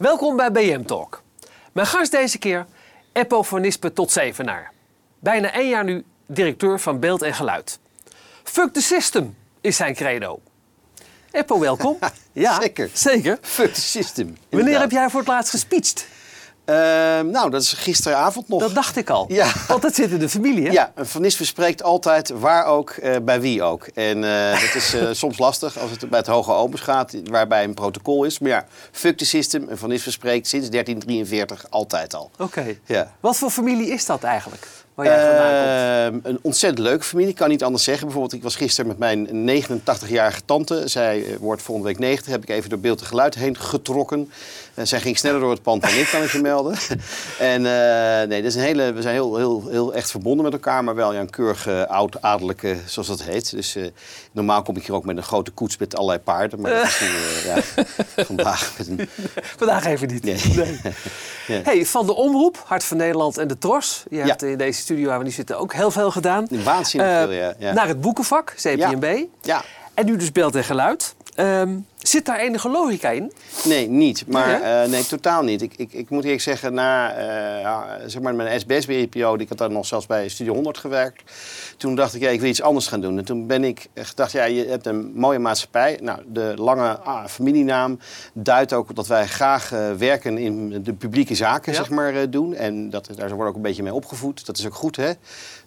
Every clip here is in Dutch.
Welkom bij BM Talk. Mijn gast deze keer, Eppo van Nispen tot Zevenaar. Bijna één jaar nu directeur van Beeld en Geluid. Fuck the system is zijn credo. Eppo, welkom. ja, zeker. Zeker. Fuck the system. Wanneer heb jij voor het laatst gespeecht? Ehm, nou, dat is gisteravond nog. Dat dacht ik al. Ja. Want dat zit in de familie, hè? Ja, Van Nispen spreekt altijd waar ook, eh, bij wie ook. En uh, dat is uh, soms lastig als het bij het Hoge Opens gaat, waarbij een protocol is. Maar ja, fuck the system. En Van Nispen spreekt sinds 1343 altijd al. Oké. Ja. Wat voor familie is dat eigenlijk? Waar jij vandaan komt? Ehm, een ontzettend leuke familie, ik kan niet anders zeggen. Bijvoorbeeld, ik was gisteren met mijn 89-jarige tante. Zij eh, wordt volgende week 90. Heb ik even door beeld en geluid heen getrokken. Eh, zij ging sneller door het pand dan ik, kan ik je melden. en eh, nee, dat is een hele, we zijn heel, heel, heel echt verbonden met elkaar. Maar wel ja, een keurige, oud-adellijke, zoals dat heet. Dus normaal kom ik hier ook met een grote koets met allerlei paarden. Maar dat is nu, ja, vandaag met een... Vandaag even niet. Nee. Nee. Hey, van de Omroep, Hart van Nederland en de Tros. Je hebt in deze studio waar we nu zitten ook heel veel gedaan. Waanzinnig Eh, veel, ja. ja. Naar het boekenvak, CPMB. ja. En nu dus beeld en geluid. Ehm, zit daar enige logica in? Nee, niet. Maar eh, nee, totaal niet. Ik, ik, ik moet eerlijk zeggen, na eh, zeg maar mijn SBS-periode, ik had dan nog zelfs bij Studio 100 gewerkt. Toen dacht ik, ja, ik wil iets anders gaan doen. En toen ben ik eh, gedacht, ja, je hebt een mooie maatschappij. Nou, de lange ah, familienaam duidt ook dat wij graag werken in de publieke zaken, Ja. zeg maar, doen. En dat, daar worden ook een beetje mee opgevoed. Dat is ook goed, hè?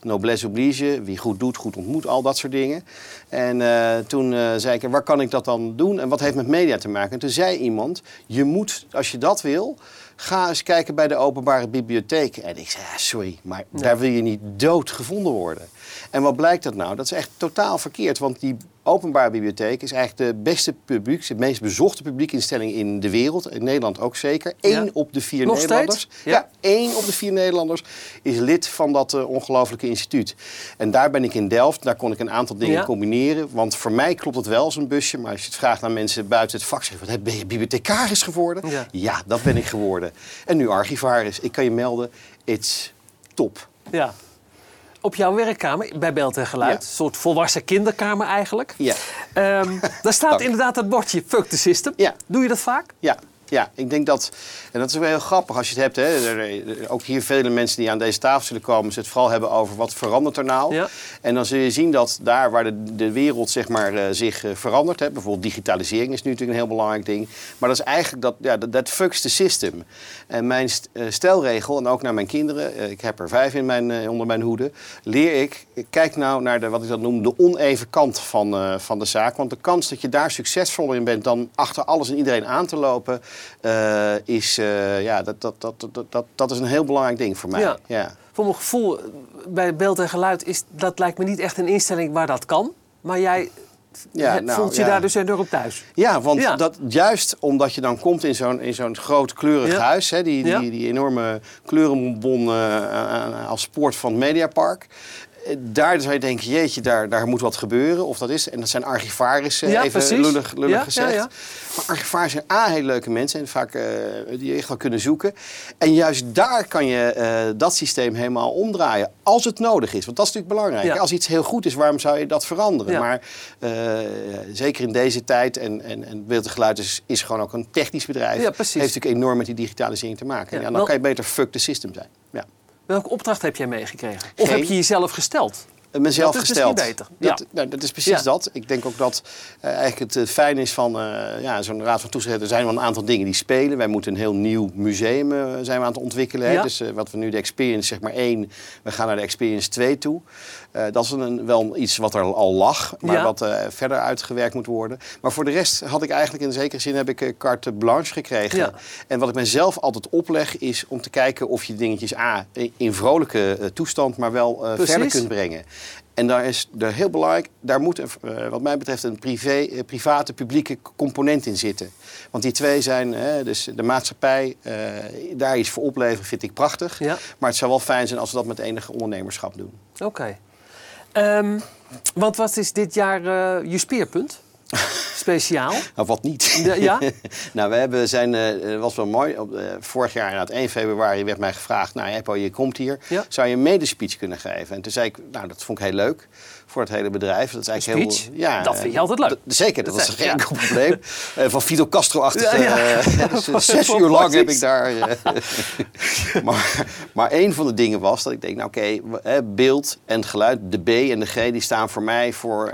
Noblesse oblige, wie goed doet, goed ontmoet, al dat soort dingen. En toen zei ik, waar kan ik dat dan doen en wat heeft met media te maken? En toen zei iemand, je moet, als je dat wil, ga eens kijken bij de openbare bibliotheek. En ik zei, ja, sorry, maar daar wil je niet dood gevonden worden. En wat blijkt dat nou? Dat is echt totaal verkeerd, want die openbare bibliotheek is eigenlijk de beste publiek, de meest bezochte publiekinstelling in de wereld. In Nederland ook zeker. Eén Ja. op de vier Nog Nederlanders. steeds? Ja. Ja. één op de vier Nederlanders is lid van dat eh, ongelooflijke instituut. En daar ben ik in Delft. Daar kon ik een aantal dingen Ja. combineren. Want voor mij klopt het wel als een busje. Maar als je het vraagt naar mensen buiten het vak, zeggen: wat ben je bibliothecaris geworden? Ja. dat ben ik geworden. En nu archivaris. Ik kan je melden, it's top. Ja. Op jouw werkkamer, bij Beeld en Geluid. Ja. Een soort volwassen kinderkamer eigenlijk. Ja. Ehm, daar staat inderdaad dat bordje Fuck the System. Ja. Doe je dat vaak? Ja, ja, ik denk dat, en dat is wel heel grappig als je het hebt, hè, er, er- ook hier vele mensen die aan deze tafel zullen komen, ze het vooral hebben over wat verandert er nou. Ja. En dan zul je zien dat daar waar de, de wereld zeg maar, eh, zich eh, verandert, hè, bijvoorbeeld digitalisering is nu natuurlijk een heel belangrijk ding, maar dat is eigenlijk dat, ja, dat, dat fucks the system. En mijn st- eh, stelregel, en ook naar mijn kinderen, ik heb er vijf in mijn, onder mijn hoede, leer ik, kijk nou naar de, wat ik dat noem, de oneven kant van, van de zaak. Want de kans dat je daar succesvoller in bent dan achter alles en iedereen aan te lopen, eh, is, eh, ja, dat, dat, dat, dat, dat, dat is een heel belangrijk ding voor mij. Ja. Ja. Voor mijn gevoel, eh, bij Beeld en Geluid, is, dat lijkt me niet echt een instelling waar dat kan. Maar jij Ja, nou, voelt je ja. daar dus enorm thuis. Ja, want Ja. Dat, juist omdat je dan komt in zo'n, in zo'n groot kleurig huis, hè, die, die, die enorme kleurenbon als poort van het Mediapark. Daar zou je denken, jeetje, daar, daar moet wat gebeuren. Of dat is, en dat zijn archivarissen, Ja, even precies. lullig, lullig Ja, gezegd. ja, ja. Maar archivarissen zijn A, hele leuke mensen en vaak eh, die je echt wel kunnen zoeken. En juist daar kan je eh, dat systeem helemaal omdraaien, als het nodig is. Want dat is natuurlijk belangrijk. Als iets heel goed is, waarom zou je dat veranderen? Maar eh, zeker in deze tijd, en, en, en Beeld en Geluid is, is gewoon ook een technisch bedrijf. Ja, precies. Heeft natuurlijk enorm met die digitalisering te maken. Ja, Ja, dan kan je beter fuck the system zijn. Ja. Welke opdracht heb jij meegekregen? Of Geen. heb je jezelf gesteld? Eh, Mezelf Dat is gesteld. beter. Ja. Dat, nou, dat is precies Ja. dat. Ik denk ook dat eh, eigenlijk het fijn is van eh, ja, zo'n raad van toezicht. Er zijn wel een aantal dingen die spelen. Wij moeten een heel nieuw museum zijn we aan het ontwikkelen. Hè? Dus wat we nu de Experience zeg maar 1, we gaan naar de Experience 2 toe. Dat is een, wel iets wat er al lag, maar wat verder uitgewerkt moet worden. Maar voor de rest had ik eigenlijk in zekere zin heb ik carte blanche gekregen. En wat ik mezelf altijd opleg is om te kijken of je dingetjes A, in vrolijke toestand, maar wel verder kunt brengen. En daar is er heel belangrijk, daar moet een, eh, wat mij betreft een privé, eh, private, publieke component in zitten. Want die twee zijn, hè, dus de maatschappij, eh, daar iets voor opleveren vind ik prachtig. Ja. Maar het zou wel fijn zijn als we dat met enige ondernemerschap doen. Oké. Ehm, want wat is dit jaar je speerpunt? speciaal? Nou, wat niet. Ja, ja? nou, we hebben zijn, uh, was wel mooi. Op, uh, vorig jaar, inderdaad, 1 februari, werd mij gevraagd: Nou, Eppo, je komt hier. Ja. Zou je een medespeech kunnen geven? En toen zei ik: Nou, dat vond ik heel leuk voor het hele bedrijf. Dat is eigenlijk speech? heel. Ja, dat vind je altijd leuk. Zeker, dat, Dat was geen ja. probleem. Eh, van Fidel Castro-achtige. Ja, ja. eh, dus, zes uur lang heb ik daar. eh, maar, maar een van de dingen was dat ik denk: Nou, oké, beeld en geluid, de B en de G, die staan voor mij voor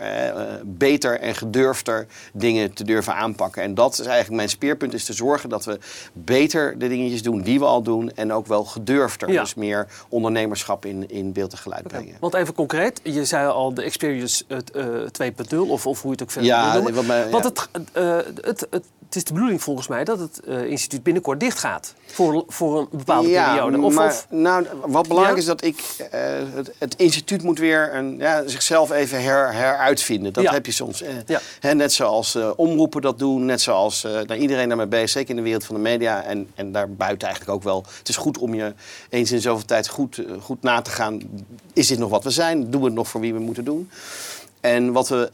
beter en gedurfder dingen te durven aanpakken. En dat is eigenlijk mijn speerpunt: is te zorgen dat we beter de dingetjes doen die we al doen. En ook wel gedurfder. Dus meer ondernemerschap in, in beeld en geluid brengen. Want even concreet, je zei al de Experience eh, eh, 2.0 of, of hoe je het ook verder Ja, wil noemen. wat mij- Want ja. het, eh, het, het, het is de bedoeling volgens mij dat het eh, instituut binnenkort dicht gaat. Voor, voor een bepaalde periode. Of, maar, of, nou, wat belangrijk Ja? is dat ik, eh, het, het instituut moet weer een, ja, zichzelf even her, heruitvinden. Dat heb je soms. eh, hè, net zoals eh, omroepen dat doen, net zoals eh, nou, iedereen daarmee bezig, zeker in de wereld van de media en, en daarbuiten eigenlijk ook wel. Het is goed om je eens in zoveel tijd goed, eh, goed na te gaan. Is dit nog wat we zijn? Doen we het nog voor wie we moeten doen? En wat we,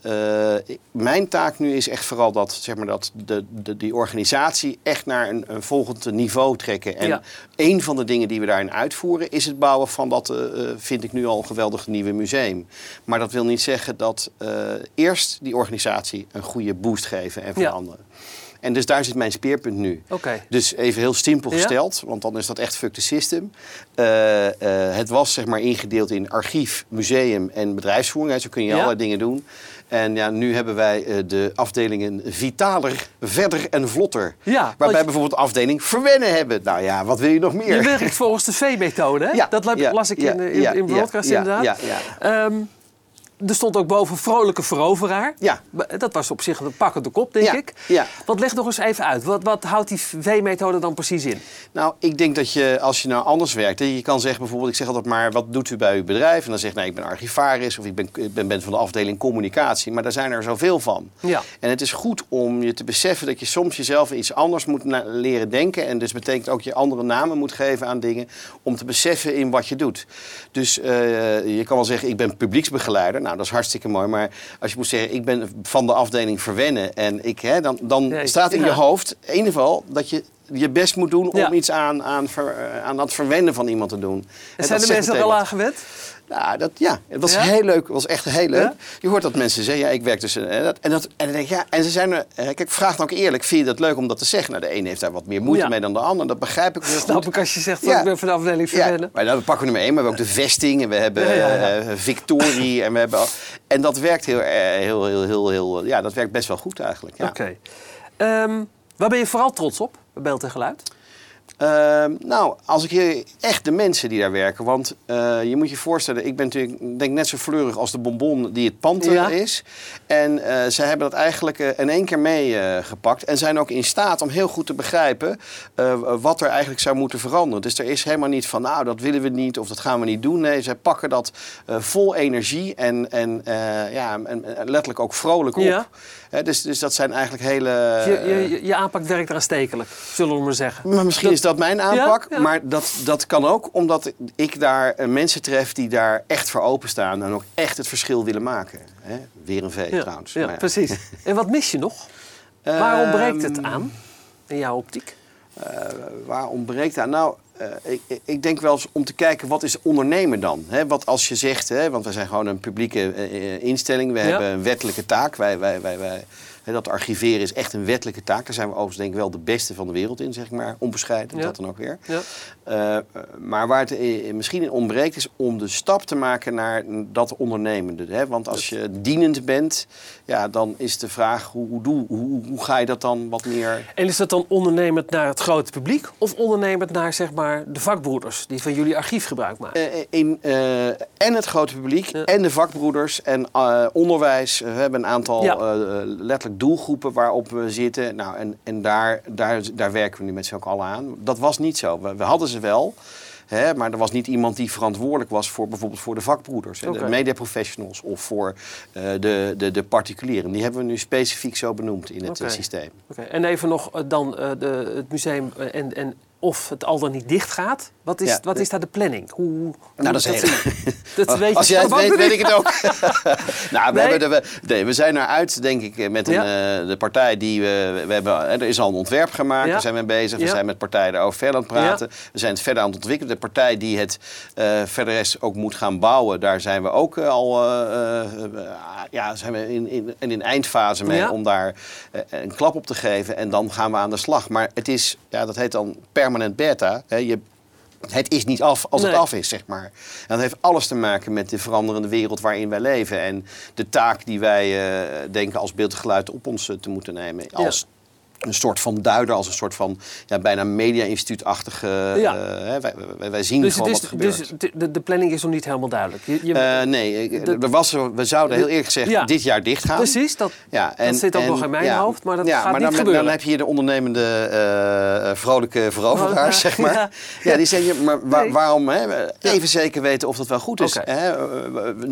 eh, mijn taak nu is echt vooral dat, zeg maar, dat de, de, die organisatie echt naar een, een volgend niveau trekken. En Ja. een van de dingen die we daarin uitvoeren is het bouwen van dat, eh, eh, vind ik nu al een geweldig nieuwe museum. Maar dat wil niet zeggen dat eerst die organisatie een goede boost geven en Ja. En dus daar zit mijn speerpunt nu. Oké. Dus even heel simpel Ja. gesteld, want dan is dat echt fuck the system. Eh, eh, het was zeg maar ingedeeld in archief, museum en bedrijfsvoering. Hè, Zo kun je Ja. allerlei dingen doen. En ja, nu hebben wij eh, de afdelingen vitaler, verder en vlotter. Ja, Waarbij je- bijvoorbeeld de afdeling verwennen hebben. Nou ja, wat wil je nog meer? Je werkt volgens de V-methode, hè? Ja, dat ja, las ik in, in, in broadcast inderdaad. ja, ja. Ehm, er stond ook boven vrolijke veroveraar. Ja. Dat was op zich een pakkende kop, denk Ja, ik. ja. Want leg nog eens even uit. Wat, wat houdt die V-methode dan precies in? Nou, ik denk dat je, als je nou anders werkt, je kan zeggen bijvoorbeeld, ik zeg altijd maar, wat doet u bij uw bedrijf? En dan zeg je, nou, ik ben archivaris of ik ben, ben, ben van de afdeling communicatie. Maar daar zijn er zoveel van. Ja. En het is goed om je te beseffen dat je soms jezelf iets anders moet leren denken. En dus betekent ook je andere namen moet geven aan dingen, om te beseffen in wat je doet. Dus eh, je kan wel zeggen, ik ben publieksbegeleider. Nou, dat is hartstikke mooi. Maar als je moet zeggen, ik ben van de afdeling verwennen. En ik, hè, dan, dan Nee, staat in ja. je hoofd, in ieder geval, dat je je best moet doen om Ja. iets aan, aan, ver- eh, aan dat verwennen van iemand te doen. En zijn de mensen er meteen al wat. aan gewend? Nou, dat, ja, het was Ja? heel leuk. Het was echt heel leuk. Ja? Je hoort dat mensen zeggen, ja, ik werk dus... eh, dat, en, dat, en dan denk ik, ja, en ze zijn er... eh, Kijk, vraag nou ook eerlijk, vind je dat leuk om dat te zeggen? Nou, de ene heeft daar wat meer moeite Ja. mee dan de ander. Dat begrijp ik heel Snap goed. ik als je zegt, Ja. ik ben van de afdeling Ja, verwennen. maar dan pakken we nummer één. Maar we hebben ook de vesting en we hebben eh, Victorie. En, we hebben, al- en dat werkt heel, heel, heel, heel, heel... Ja, dat werkt best wel goed eigenlijk. Ja. Oké. Ehm, waar ben je vooral trots op, bij beeld en geluid? Ehm, nou, als ik echt de mensen die daar werken. Want eh, je moet je voorstellen, ik ben natuurlijk denk net zo fleurig als de bonbon die het pand eh, Ja. is. En eh zij hebben dat eigenlijk in één keer meegepakt. en zijn ook in staat om heel goed te begrijpen wat er eigenlijk zou moeten veranderen. Dus er is helemaal niet van, nou, dat willen we niet of dat gaan we niet doen. Nee, zij pakken dat vol energie en, en, ja, en, letterlijk ook vrolijk op. Ja. Dus, dus dat zijn eigenlijk hele... Je, je, je, je aanpak werkt aanstekelijk, zullen we maar zeggen. Maar misschien is dat mijn aanpak. Ja, ja. Maar dat, dat kan ook omdat ik daar eh, mensen tref die daar echt voor openstaan. En ook echt het verschil willen maken. Weer een V Ja, trouwens. ja, precies. En wat mis je nog? Waar ontbreekt het Ehm, aan, in jouw optiek? Eh, waar ontbreekt aan? Nou, eh, ik, ik- denk wel eens om te kijken wat is ondernemen dan? Hè? Wat als je zegt, hè, want we zijn gewoon een publieke instelling, we Ja. hebben een wettelijke taak. Wij, wij, wij, wij, dat archiveren is echt een wettelijke taak. Daar zijn we overigens denk ik wel de beste van de wereld in, zeg ik maar, onbescheiden. Ja. Dat dan ook weer. Ja. Eh, maar waar het eh, misschien in ontbreekt is om de stap te maken naar dat ondernemende. Hè? Want als je dienend bent, ja, dan is de vraag hoe, hoe, doe- hoe, hoe ga je dat dan wat meer... En is dat dan ondernemend naar het grote publiek of ondernemend naar zeg maar, de vakbroeders die van jullie archief gebruik maken? Eh, in, eh, en het grote publiek Ja. en de vakbroeders en eh, onderwijs. We hebben een aantal eh, letterlijk doelgroepen waarop we zitten. Nou, en en daar, daar, daar werken we nu met z'n allen aan. Dat was niet zo. We, we hadden ze wel. Hè, maar er was niet iemand die verantwoordelijk was voor bijvoorbeeld voor de vakbroeders, hè, de mediaprofessionals of voor eh, de, de, de particulieren. Die hebben we nu specifiek zo benoemd in het eh, systeem. Oké, En even nog eh, dan de, het museum en, en of het al dan niet dicht gaat. Wat is, Ja. wat is daar de planning? Hoe, hoe Nou, dat is heel... Dat weet je Als jij het weet, weet ik het ook. nou, we, Nee. hebben de, we, nee, we zijn eruit, denk ik, met een, Ja. eh, de partij die we, we hebben. Er is al een ontwerp gemaakt, Ja. daar zijn we mee bezig. We zijn met partijen daarover verder aan het praten. We zijn het verder aan het ontwikkelen. De partij die het eh verder rest ook moet gaan bouwen, daar zijn we ook eh, al ja, zijn we in, in, in een eindfase mee om daar een klap op te geven. En dan gaan we aan de slag. Maar het is, ja, dat heet dan permanent beta. Hè. Je, het is niet af als Nee. het af is, zeg maar. En dat heeft alles te maken met de veranderende wereld waarin wij leven. En de taak die wij eh, denken als beeld en geluid op ons eh, te moeten nemen. Als een soort van duider, als een soort van ja, bijna media-instituutachtige... Ja. eh, wij, wij, wij zien Dus, gewoon wat er gebeurt. dus de, de planning is nog niet helemaal duidelijk. Je, je- Eh, nee, de- er was, we zouden heel eerlijk gezegd Ja. dit jaar dicht gaan. precies, dat, Ja, dat zit ook nog in mijn hoofd, maar dat gaat maar niet dan, gebeuren. Dan heb je hier de ondernemende, eh, vrolijke veroveraars, zeg maar. Ja. Die zeggen, maar Nee. waarom hè, even zeker weten of dat wel goed is. Hè?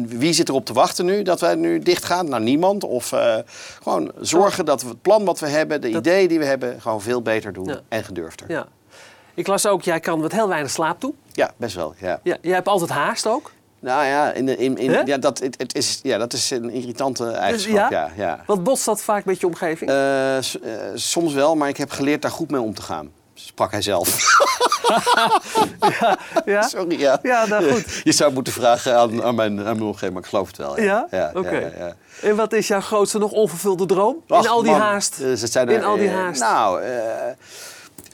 Wie zit erop te wachten nu dat wij nu dicht gaan? Nou, niemand. Of gewoon zorgen dat we het plan wat we hebben, de Dat- ideeën die we hebben, gewoon veel beter doen Ja. en gedurfder. Ja. ja. Ik las ook, jij kan met heel weinig slaap toe. best wel. Ja. Ja, jij hebt altijd haast ook. Nou ja, in, de- in, in, ja, dat, het, het is, ja, dat is een irritante eigenschap. ja? ja, ja. Wat botst dat vaak met je omgeving? Eh, eh, soms wel, maar ik heb geleerd daar goed mee om te gaan. Sprak hij zelf. ja? Sorry, ja. Ja, nou goed. Je zou moeten vragen aan, aan, mijn, aan mijn omgeving, maar ik geloof het wel. Ja? ja, Oké. ja, ja. En wat is jouw grootste nog onvervulde droom? in al die man, haast. dus in al die eh, haast. nou, eh,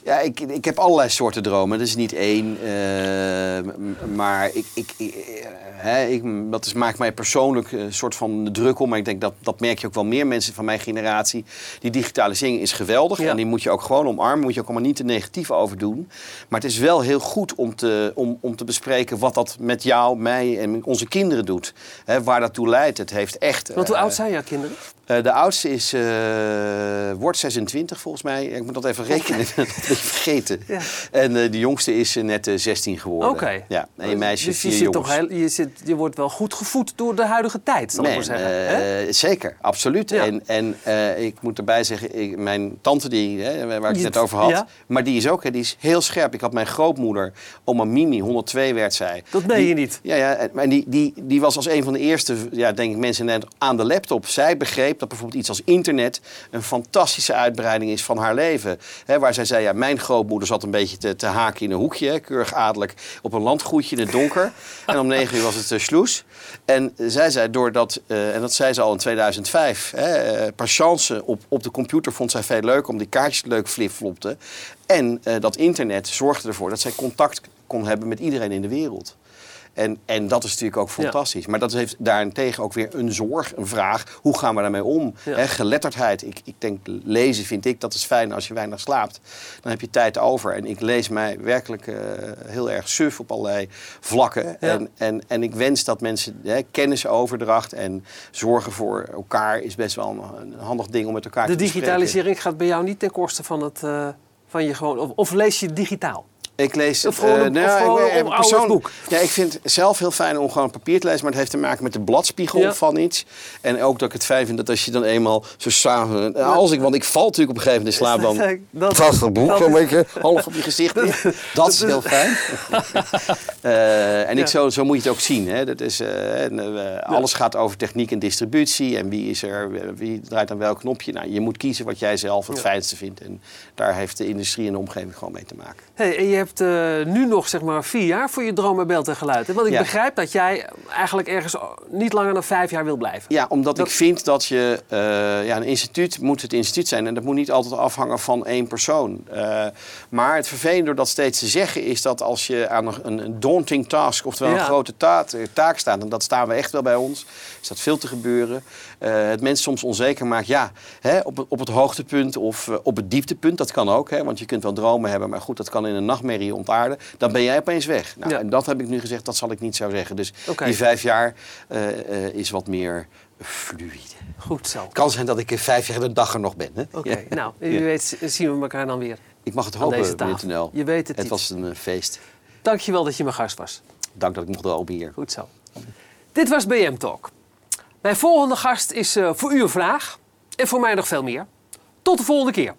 ja, ik, ik heb allerlei soorten dromen. Dat is niet één. eh, maar ik, ik, ik, eh, hè, ik, dat is, maakt mij persoonlijk een soort van druk om. Maar ik denk dat dat merk je ook wel meer mensen van mijn generatie. Die digitalisering is geweldig. Ja. En die moet je ook gewoon omarmen. Moet je ook allemaal niet te negatief over doen. Maar het is wel heel goed om te, om, om te bespreken wat dat met jou, mij en onze kinderen doet. Hè, waar dat toe leidt. Het heeft echt. Want hoe eh, oud zijn jouw kinderen? Eh, de oudste is, eh, wordt 26 volgens mij. Ik moet dat even rekenen, ik ben dat beetje vergeten. Ja. En eh, de jongste is net eh, 16 geworden. Oké. Ja, en een meisje, dus je, vier zit jongens. toch heel, je, zit, je wordt wel goed gevoed door de huidige tijd, zal ik Nee, maar zeggen. zeker, absoluut. Ja. En, en ik moet erbij zeggen, ik, mijn tante die, hè, waar ik het net over had, ja. maar die is ook hè, die is heel scherp. Ik had mijn grootmoeder, oma Mimi, 102 werd zij. Dat Die- je niet. Ja, ja en- maar die, die, die was als een van de eerste, ja, denk ik, mensen net aan de laptop. Zij begreep dat bijvoorbeeld iets als internet een fantastische uitbreiding is van haar leven. Waar zij zei, ja, mijn grootmoeder zat een beetje te, te haken in een hoekje, keurig adellijk, op een landgoedje in het donker. en om negen uur was het uh, sloes. En zij zei, doordat, eh, en dat zei ze al in 2005, hè, eh, op, op de computer vond zij veel leuk, om die kaartjes leuk flipflopte. En eh, dat internet zorgde ervoor dat zij contact kon hebben met iedereen in de wereld. En, en dat is natuurlijk ook fantastisch. Maar dat heeft daarentegen ook weer een zorg, een vraag. Hoe gaan we daarmee om? Ja. Geletterdheid. Ik, ik denk, lezen vind ik, dat is fijn als je weinig slaapt. Dan heb je tijd over. En ik lees mij werkelijk eh, heel erg suf op allerlei vlakken. Ja. En, en, en ik wens dat mensen hè, kennisoverdracht en zorgen voor elkaar... is best wel een, een handig ding om met elkaar De te bespreken. digitalisering gaat bij jou niet ten koste van, het, eh, van je gewoon... Of, of lees je digitaal? Ik lees Of gewoon eh, een- nou, of gewoon ik- een eh, ouderwets persoon- boek? Ja, ik vind het zelf heel fijn om gewoon papier te lezen, maar het heeft te maken met de bladspiegel Ja. van iets. En ook dat ik het fijn vind dat als je dan eenmaal zo samen, als ik, want ik val natuurlijk op een gegeven moment in slaap dan. Dat- een boek, dat- zo'n beetje half op je gezicht. Dat is heel fijn. Eh, en ik, zo, zo moet je het ook zien. Hè. Dat is, eh, en, Alles gaat over techniek en distributie. En wie, is er, wie draait aan welk knopje. Nou, je moet kiezen wat jij zelf het fijnste vindt. En daar heeft de industrie en de omgeving gewoon mee te maken. Hey, en je hebt eh, nu nog zeg maar vier jaar voor je droom bij beeld en geluid. hè? Want ik Ja. begrijp dat jij eigenlijk ergens niet langer dan vijf jaar wil blijven. Ja, omdat Dat- ik vind dat je... eh, ja, een instituut moet het instituut zijn. En dat moet niet altijd afhangen van één persoon. Eh, maar het vervelende door dat steeds te zeggen... is dat als je aan een, een daunting task... oftewel Ja. een grote taak, taak staat... en dat staan we echt wel bij ons... is dat veel te gebeuren. het mensen soms onzeker maakt. Ja, hè, op, het- op het hoogtepunt of op het dieptepunt. Dat kan ook. Hè, want je kunt wel dromen hebben. Maar goed, dat kan in een nachtmerrie ontaarden. Dan ben jij opeens weg. Nou, Ja. En dat heb ik nu gezegd. Dat zal ik niet zo zeggen. Dus die vijf jaar eh, eh, is wat meer fluide. Goed zo. Het kan zijn dat ik in vijf jaar de dag er nog ben. Oké, Ja. nou, wie weet zien we elkaar dan weer. Ik mag het hopen. Tenel. Je weet het Het was een eh, feest. Dankjewel dat je mijn gast was. Dank dat ik mocht lopen hier. Goed zo. Dit was BM Talk. Mijn volgende gast is voor u een vraag. En voor mij nog veel meer. Tot de volgende keer.